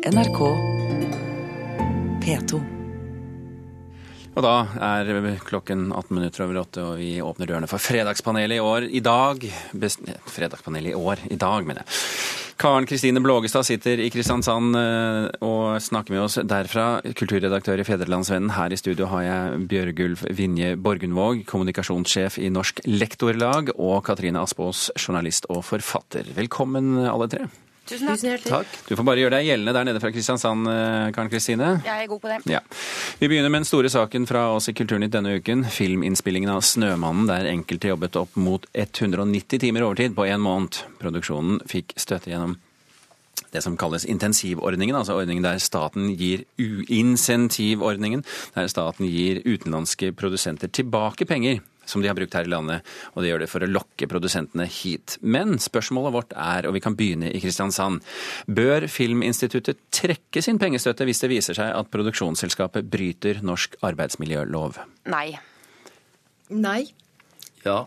NRK P2. Og da er klokken 18 minutter over åtte, og vi åpner dørene for Fredagspanelet i år. I dag best... Fredagspanelet i år. I dag, mener jeg. Karen Kristine Blågestad sitter i Kristiansand eh, og snakker med oss derfra. Kulturredaktør i Fedrelandsvennen. Her i studio har jeg Bjørgulf Vinje Borgundvåg, kommunikasjonssjef i Norsk Lektorlag, og Katrine Aspås, journalist og forfatter. Velkommen, alle tre. Tusen takk. Takk. Du får bare gjøre deg gjeldende der nede fra Kristiansand, eh, Karen Kristine. Jeg er god på det. Ja. Vi begynner med den store saken fra oss i Kulturnytt denne uken. Filminnspillingen av 'Snømannen', der enkelte jobbet opp mot 190 timer overtid på én måned. Produksjonen fikk støtte gjennom det som kalles intensivordningen, altså ordningen der staten gir uinsentivordningen, der staten gir utenlandske produsenter tilbake penger som de har brukt her i landet, og det gjør det for å lokke produsentene hit. Men spørsmålet vårt er, og vi kan begynne i Kristiansand, bør Filminstituttet trekke sin pengestøtte hvis det viser seg at produksjonsselskapet bryter norsk arbeidsmiljølov? Nei. Nei. Ja,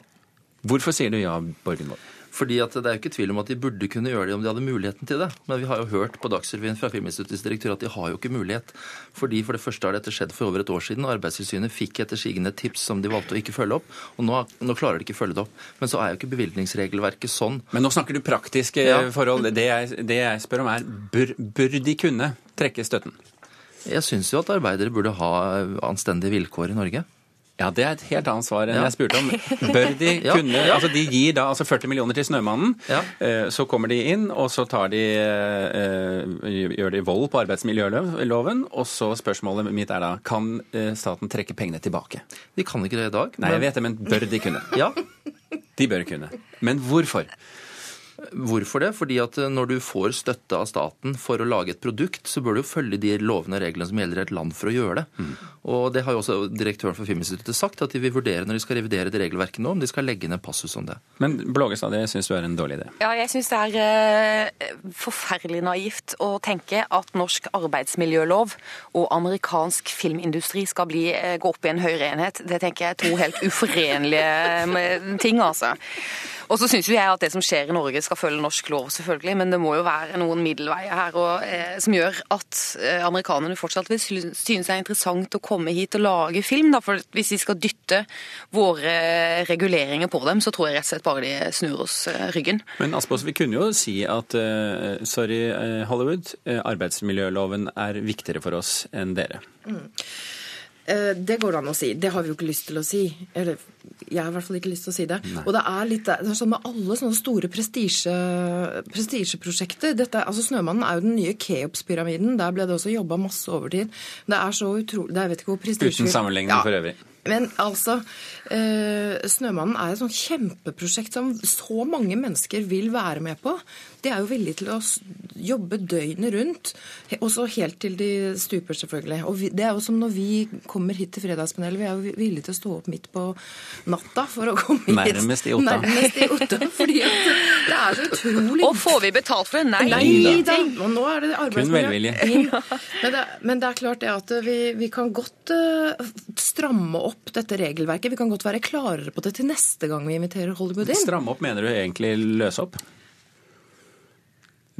Hvorfor sier du ja, Borgen Borgenvold? Fordi at det er jo ikke tvil om at de burde kunne gjøre det om de hadde muligheten til det. Men vi har jo hørt på Dagsrevyen fra Filminstituttets direktør at de har jo ikke mulighet. Fordi for det første har dette skjedd for over et år siden, Arbeidstilsynet fikk etter sigende tips som de valgte å ikke følge opp. Og nå, nå klarer de ikke følge det opp. Men så er jo ikke bevilgningsregelverket sånn. Men nå snakker du praktiske Ja. forhold. Det jeg, det jeg spør om er, bør, bør de kunne trekke støtten? Jeg syns jo at arbeidere burde ha anstendige vilkår i Norge. Ja, det er et helt annet svar enn Ja. jeg spurte om. Bør de kunne ja. Altså, de gir da altså 40 millioner til Snømannen. Ja. Eh, Så kommer de inn, og så tar de eh, gjør de vold på arbeidsmiljøloven. Og så spørsmålet mitt er da kan eh, staten trekke pengene tilbake? De kan ikke det i dag. Nei, jeg vet det, men bør de kunne? Ja, De bør kunne. Men hvorfor? Hvorfor det? Fordi at eh, når du får støtte av staten for å lage et produkt, så bør du jo følge de lovene og reglene som gjelder i et land for å gjøre det. Og det har jo også direktøren for Filminstituttet sagt, at de vil vurdere når de skal revidere det regelverket nå, om de skal legge inn en passus om det. Men Blågestad, det syns du er en dårlig idé? Ja, jeg syns det er eh, forferdelig naivt å tenke at norsk arbeidsmiljølov og amerikansk filmindustri skal bli, eh, gå opp i en høyere enhet. Det tenker jeg er to helt uforenlige ting, altså. Og så syns jo jeg at det som skjer i Norge skal følge norsk lov, selvfølgelig, men det må jo være noen middelveier her og, eh, som gjør at eh, amerikanerne fortsatt vil synes det er interessant å komme hit og lage film. Da. For hvis vi skal dytte våre reguleringer på dem, så tror jeg rett og slett bare de snur oss eh, ryggen. Men Aspås, vi kunne jo si at eh, sorry, eh, Hollywood, eh, arbeidsmiljøloven er viktigere for oss enn dere. Eh, Det går an å si. Det har vi jo ikke lyst til å si. Eller jeg har i hvert fall ikke lyst til å si det. Og det er litt det er sånn med alle sånne store prestisjeprosjekter. Altså Snømannen er jo den nye Keops-pyramiden. Der ble det også jobba masse overtid. Det er så utrolig Jeg vet ikke hvor prestisjefullt Uten sammenligning Ja. for øvrig. Men altså, eh, 'Snømannen' er et sånt kjempeprosjekt som så mange mennesker vil være med på. De er jo villige til å jobbe døgnet rundt, også helt til de stuper, selvfølgelig. Og vi, det er jo som når vi kommer hit til Fredagspanelet, vi er jo villige til å stå opp midt på natta for å komme hit. Nærmest i Otta. Nærmest i Otta, fordi at det er så utrolig Og får vi betalt for det? Nei. Nei da. Og nå er det Kun velvilje. Men det, men det er klart det at vi, vi kan godt eh, stramme opp dette regelverket. Vi kan godt være klarere på det til neste gang vi inviterer Hollywood inn. Stramme opp, mener du egentlig løse opp?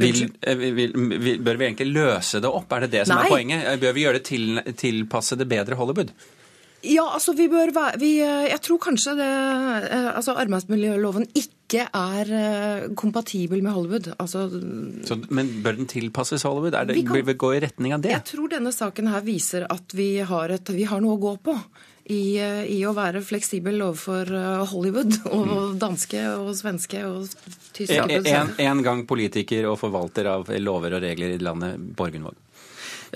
Vil, eh, vil, vil, bør vi egentlig løse det opp? Er det det som Nei. er poenget? Eh, Bør vi gjøre det til, tilpasse det bedre Hollywood? Ja, altså vi bør være vi, eh, Jeg tror kanskje det Altså arbeidsmiljøloven ikke er kompatibel med Hollywood. Altså Så, men bør den tilpasses Hollywood? Er det, Vi kan- Bør vi gå i retning av det? Jeg tror denne saken her viser at vi har, et, vi har noe å gå på. I, eh, I å være fleksibel overfor eh, Hollywood og danske og svenske og tyske En, en, en gang politiker og forvalter av lover og regler i landet, Borgundvåg.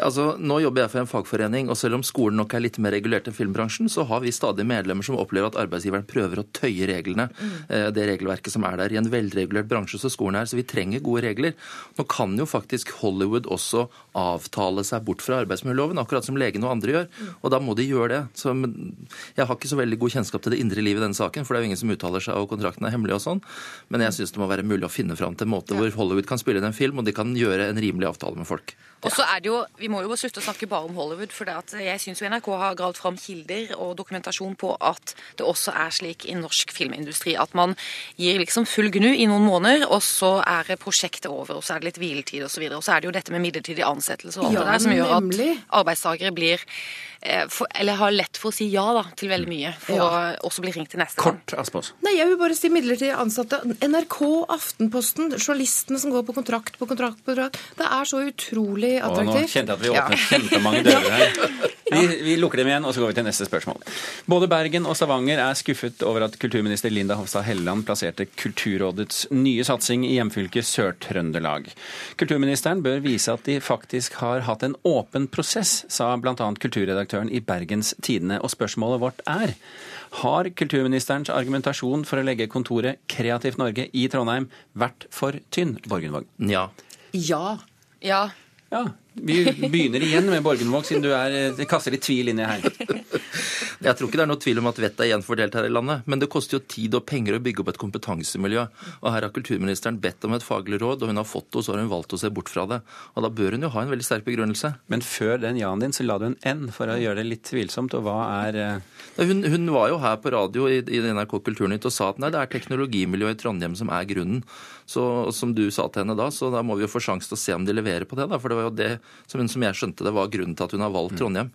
Altså, nå jobber jeg for en fagforening, og selv om skolen nok er litt mer regulert enn filmbransjen, så har vi stadig medlemmer som opplever at arbeidsgiveren prøver å tøye reglene, eh, det regelverket som er der, i en velregulert bransje som skolen er. Så vi trenger gode regler. Nå kan jo faktisk Hollywood også avtale seg bort fra arbeidsmiljøloven, akkurat som legene og andre gjør, og da må de gjøre det. Så jeg har ikke så veldig god kjennskap til det indre livet i denne saken, for det er jo ingen som uttaler seg, og kontrakten er hemmelig og sånn, men jeg syns det må være mulig å finne fram til en måte hvor Hollywood kan spille inn en film, og de kan gjøre en rimelig avtale med folk. Og så er det jo, Vi må jo slutte å snakke bare om Hollywood. For jeg syns NRK har gravd fram kilder og dokumentasjon på at det også er slik i norsk filmindustri at man gir liksom full gnu i noen måneder, og så er prosjektet over, og så er det litt hviletid osv. Og, så og så er det jo dette med midlertidig ansettelse og alt Ja, det der som gjør nemlig. at arbeidstakere blir for, Eller har lett for å si ja da, til veldig mye, for Ja. å også bli ringt til neste gang. Kort, Aspås. Nei, jeg vil bare si midlertidig ansatte. NRK, Aftenposten, journalistene som går på kontrakt på kontrakt på kontrakt. Det er så utrolig Og nå kjente jeg at vi Ja. åpnet kjempemange dører her. Vi, vi lukker dem igjen, og så går vi til neste spørsmål. Både Bergen og Stavanger er skuffet over at kulturminister Linda Hofstad Helleland plasserte Kulturrådets nye satsing i hjemfylket Sør-Trøndelag. Kulturministeren bør vise at de faktisk har hatt en åpen prosess, sa bl.a. kulturredaktøren i Bergens Tidende. Og spørsmålet vårt er har kulturministerens argumentasjon for å legge kontoret Kreativt Norge i Trondheim vært for tynn, Borgundvåg? Ja. Ja. Ja, Ja, vi begynner igjen med Borgenvåg, siden du er, kaster litt tvil inn i her. Jeg tror ikke det er noe tvil om at vettet er gjenfordelt her i landet, men det koster jo tid og penger å bygge opp et kompetansemiljø. Og her har kulturministeren bedt om et faglig råd, og hun har fått det, og så har hun valgt å se bort fra det. Og da bør hun jo ha en veldig sterk begrunnelse. Men før den ja-en din, så la du en N for å gjøre det litt tvilsomt. Og hva er eh, Hun, hun var jo her på radio i, i NRK Kulturnytt og sa at nei, det er teknologimiljøet i Trondheim som er grunnen. Så som du sa til henne da, så da må vi jo få sjanse til å se om de leverer på det. da, For det var jo det som, hun, som jeg skjønte det var grunnen til at hun har valgt Trondheim.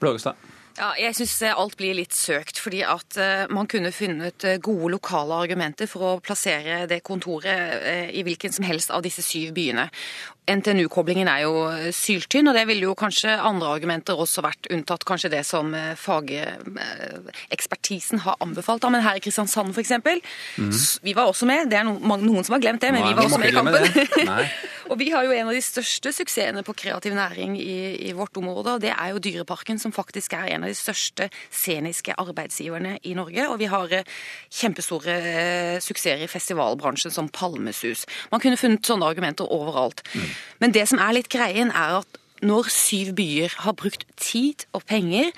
Blågestad? Ja, jeg syns alt blir litt søkt, fordi at eh, man kunne funnet eh, gode lokale argumenter for å plassere det kontoret eh, i hvilken som helst av disse syv byene. NTNU-koblingen er jo eh, syltynn, og det ville jo kanskje andre argumenter også vært unntatt kanskje det som eh, fagekspertisen har anbefalt. Men her i Kristiansand f.eks. mm. Vi var også med. Det er no, noen som har glemt det, men Nei, vi var også med i kampen. og vi har jo en av de største suksessene på kreativ næring i, i vårt område, og det er jo Dyreparken, som faktisk er en av de største sceniske arbeidsgiverne i Norge. Og vi har eh, kjempestore eh, suksesser i festivalbransjen som Palmesus. Man kunne funnet sånne argumenter overalt. Men det som er litt greien, er at når syv byer har brukt tid og penger,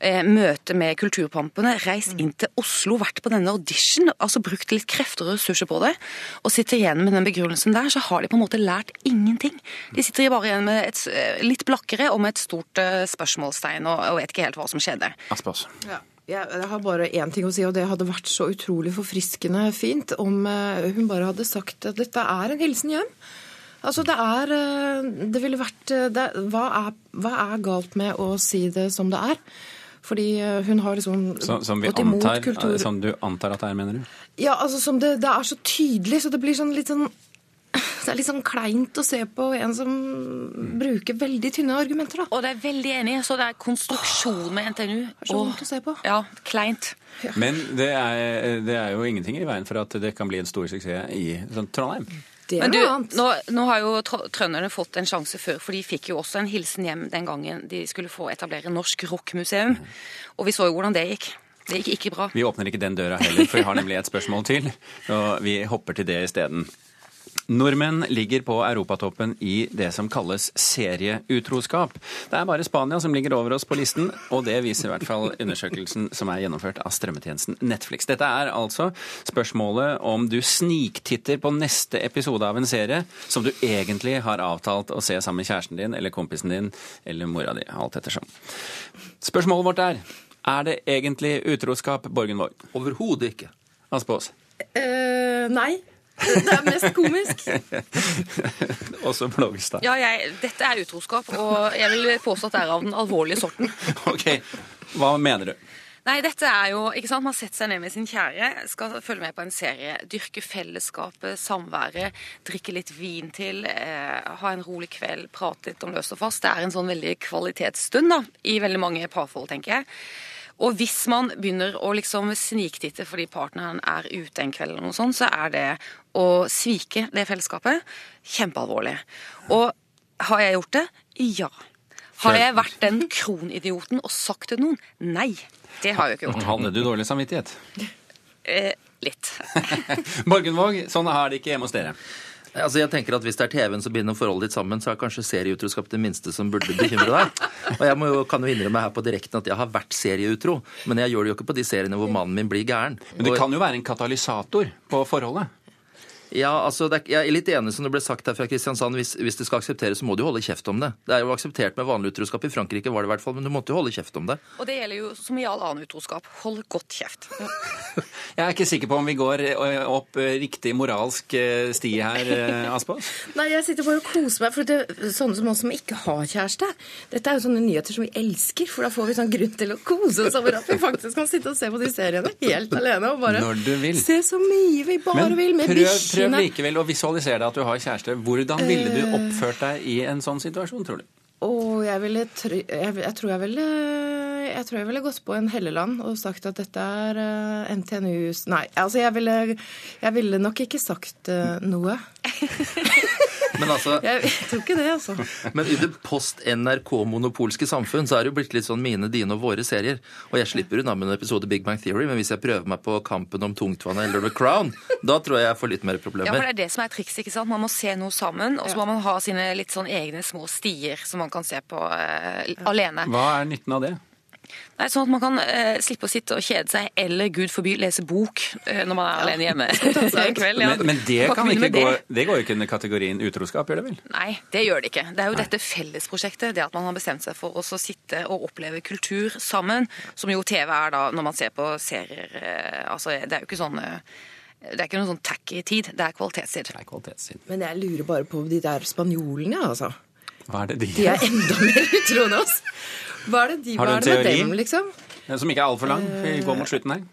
eh, møte med kulturpampene, reist inn til Oslo, vært på denne audition, altså brukt litt krefter og ressurser på det, og sitter igjen med den begrunnelsen der, så har de på en måte lært ingenting. De sitter bare igjen med et eh, litt blakkere og med et stort eh, spørsmålstegn, og, og vet ikke helt hva som skjedde. Aspås. Ja. Jeg har bare én ting å si, og det hadde vært så utrolig forfriskende fint om hun bare hadde sagt at dette er en hilsen hjem. Altså, det er eh, Det ville vært eh, det, hva, er, hva er galt med å si det som det er? Fordi eh, hun har liksom Så, som, vi gått imot antar, kultur... som du antar at det er, mener du? Ja, altså som det, det er så tydelig, så det blir sånn litt sånn Det er litt sånn kleint å se på en som bruker veldig tynne argumenter, da. Og det er veldig enig, så det er konstruksjon med NTNU. er så vondt å se på. Ja, kleint. Men det er, det er jo ingenting i veien for at det kan bli en stor suksess i sånn, Trondheim. Det er Men du, noe annet. nå, nå har jo trønderne fått en sjanse før, for de fikk jo også en hilsen hjem den gangen de skulle få etablere Norsk rockmuseum. Og vi så jo hvordan det gikk. Det gikk ikke bra. Vi åpner ikke den døra heller, for vi har nemlig et spørsmål til. Og vi hopper til det isteden. Nordmenn ligger på europatoppen i det som kalles serieutroskap. Det er bare Spania som ligger over oss på listen, og det viser i hvert fall undersøkelsen som er gjennomført av strømmetjenesten Netflix. Dette er altså spørsmålet om du sniktitter på neste episode av en serie som du egentlig har avtalt å se sammen med kjæresten din eller kompisen din eller mora di, alt ettersom. Spørsmålet vårt er er det egentlig utroskap, Borgen Våg? Overhodet ikke. Aspås? Uh, nei. Det er mest komisk. Også Blågestad. Ja, jeg, dette er utroskap, og jeg vil påstå at det er av den alvorlige sorten. Ok, hva mener du? Nei, dette er jo, ikke sant, Man setter seg ned med sin kjære, skal følge med på en serie, dyrke fellesskapet, samværet, drikke litt vin til, eh, ha en rolig kveld, prate litt om løst og fast. Det er en sånn veldig kvalitetsstund da, i veldig mange parforhold, tenker jeg. Og hvis man begynner å liksom sniktitte fordi partneren er ute en kveld, eller noe sånt, så er det å svike det fellesskapet kjempealvorlig. Og har jeg gjort det? Ja. Har jeg vært den kronidioten og sagt til noen? Nei. Det har jeg ikke gjort. Hadde du dårlig samvittighet? Eh, litt. Borgenvåg, sånn er det ikke hjemme hos dere. Altså jeg tenker at Hvis det er TV-en som binder forholdet ditt sammen, så er kanskje serieutroskap det minste som burde bekymre deg. Og Jeg må jo, kan jo innrømme her på direkten at jeg har vært serieutro, men jeg gjør det jo ikke på de seriene hvor mannen min blir gæren. Men det kan jo være en katalysator på forholdet. Ja, altså, er, Jeg er litt enig som det ble sagt her fra Kristiansand. Hvis, hvis, det skal aksepteres, så må du holde kjeft om det. Det er jo akseptert med vanlig utroskap. I Frankrike var det i hvert fall, men du måtte jo holde kjeft om det. Og det gjelder jo som i all annen utroskap. Hold godt kjeft. Jeg er ikke sikker på om vi går eh, opp eh, riktig moralsk eh, sti her, Aspaas. Nei, jeg sitter bare og koser meg. For det, er sånne som oss som ikke har kjæreste, dette er jo sånne nyheter som vi elsker. For da får vi sånn grunn til å kose oss over at vi faktisk kan sitte og se på de seriene helt alene. Og bare se så mye vi bare Men vil med bikkjene prøv likevel å visualisere deg at du har kjæreste. Hvordan ville du oppført deg i en sånn situasjon, tror du? Oh, jeg, ville, jeg, jeg, tror jeg ville jeg tror jeg ville gått på en Helleland og sagt at dette er uh, eh, NTNUs Nei, altså jeg ville, jeg ville nok ikke sagt uh, noe. Men altså, jeg tror ikke det, altså. Men i det post-NRK-monopolske samfunn så er det jo blitt litt sånn mine, dine og våre serier. Og jeg slipper unna med en episode Big Bang Theory, men hvis jeg prøver meg på Kampen om tungtvannet eller The Crown, da tror jeg jeg får litt mer problemer. Ja, for det er det som er trikset, ikke sant. Man må se noe sammen, og så må man ha sine litt sånn egne små stier som man kan se på uh, alene. Hva er nytten av det? Nei, sånn at man kan uh, slippe å sitte og kjede seg, eller gud forby lese bok uh, når man er ja. alene hjemme. kveld, ja. Men, men det, kan ikke gå, det går ikke under kategorien utroskap, gjør det vel? Nei, det gjør det ikke. Det er jo Nei. dette fellesprosjektet, det at man har bestemt seg for å sitte og oppleve kultur sammen, som jo TV er da når man ser på serier. Uh, altså, det er jo ikke sånn det er ikke noen sånn tacky tid, det er kvalitetstid. Det er kvalitetstid. Men jeg lurer bare på de der spanjolene, altså. Hva er det de De er enda mer utro enn oss. Hva er det de Har du en teori? Dem, liksom? Som ikke er altfor lang. Vi går mot slutten her.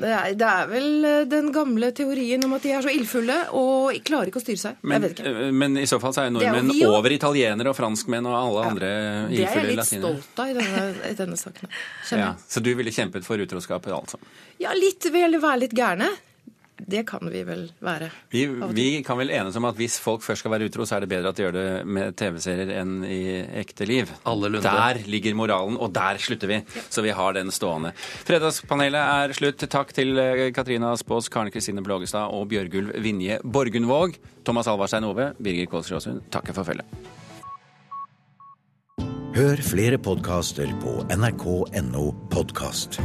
Det er, det er, vel eh, den gamle teorien om at de er så ildfulle og klarer ikke å styre seg. Men, eh, men i så fall så er nordmenn er over italienere og franskmenn og alle ja, andre ildfulle latinere. Det er jeg litt latiner. stolt av i denne, i denne saken. Ja, så du ville kjempet for utroskapet, altså? Ja, litt. Vil være litt gærne det kan vi vel være. Vi, vi, kan vel enes om at hvis folk først skal være utro, så er det bedre at de gjør det med TV-serier enn i ekte liv. Der ligger moralen, og der slutter vi. Så vi har den stående. Fredagspanelet er slutt. Takk til eh, Katrina Spås, Karen Kristine Blågestad og Bjørgulv Vinje Borgundvåg. Thomas Alvarstein Ove, Birger Kålsrøsund takker for følget. Hør flere podkaster på nrk.no podkast.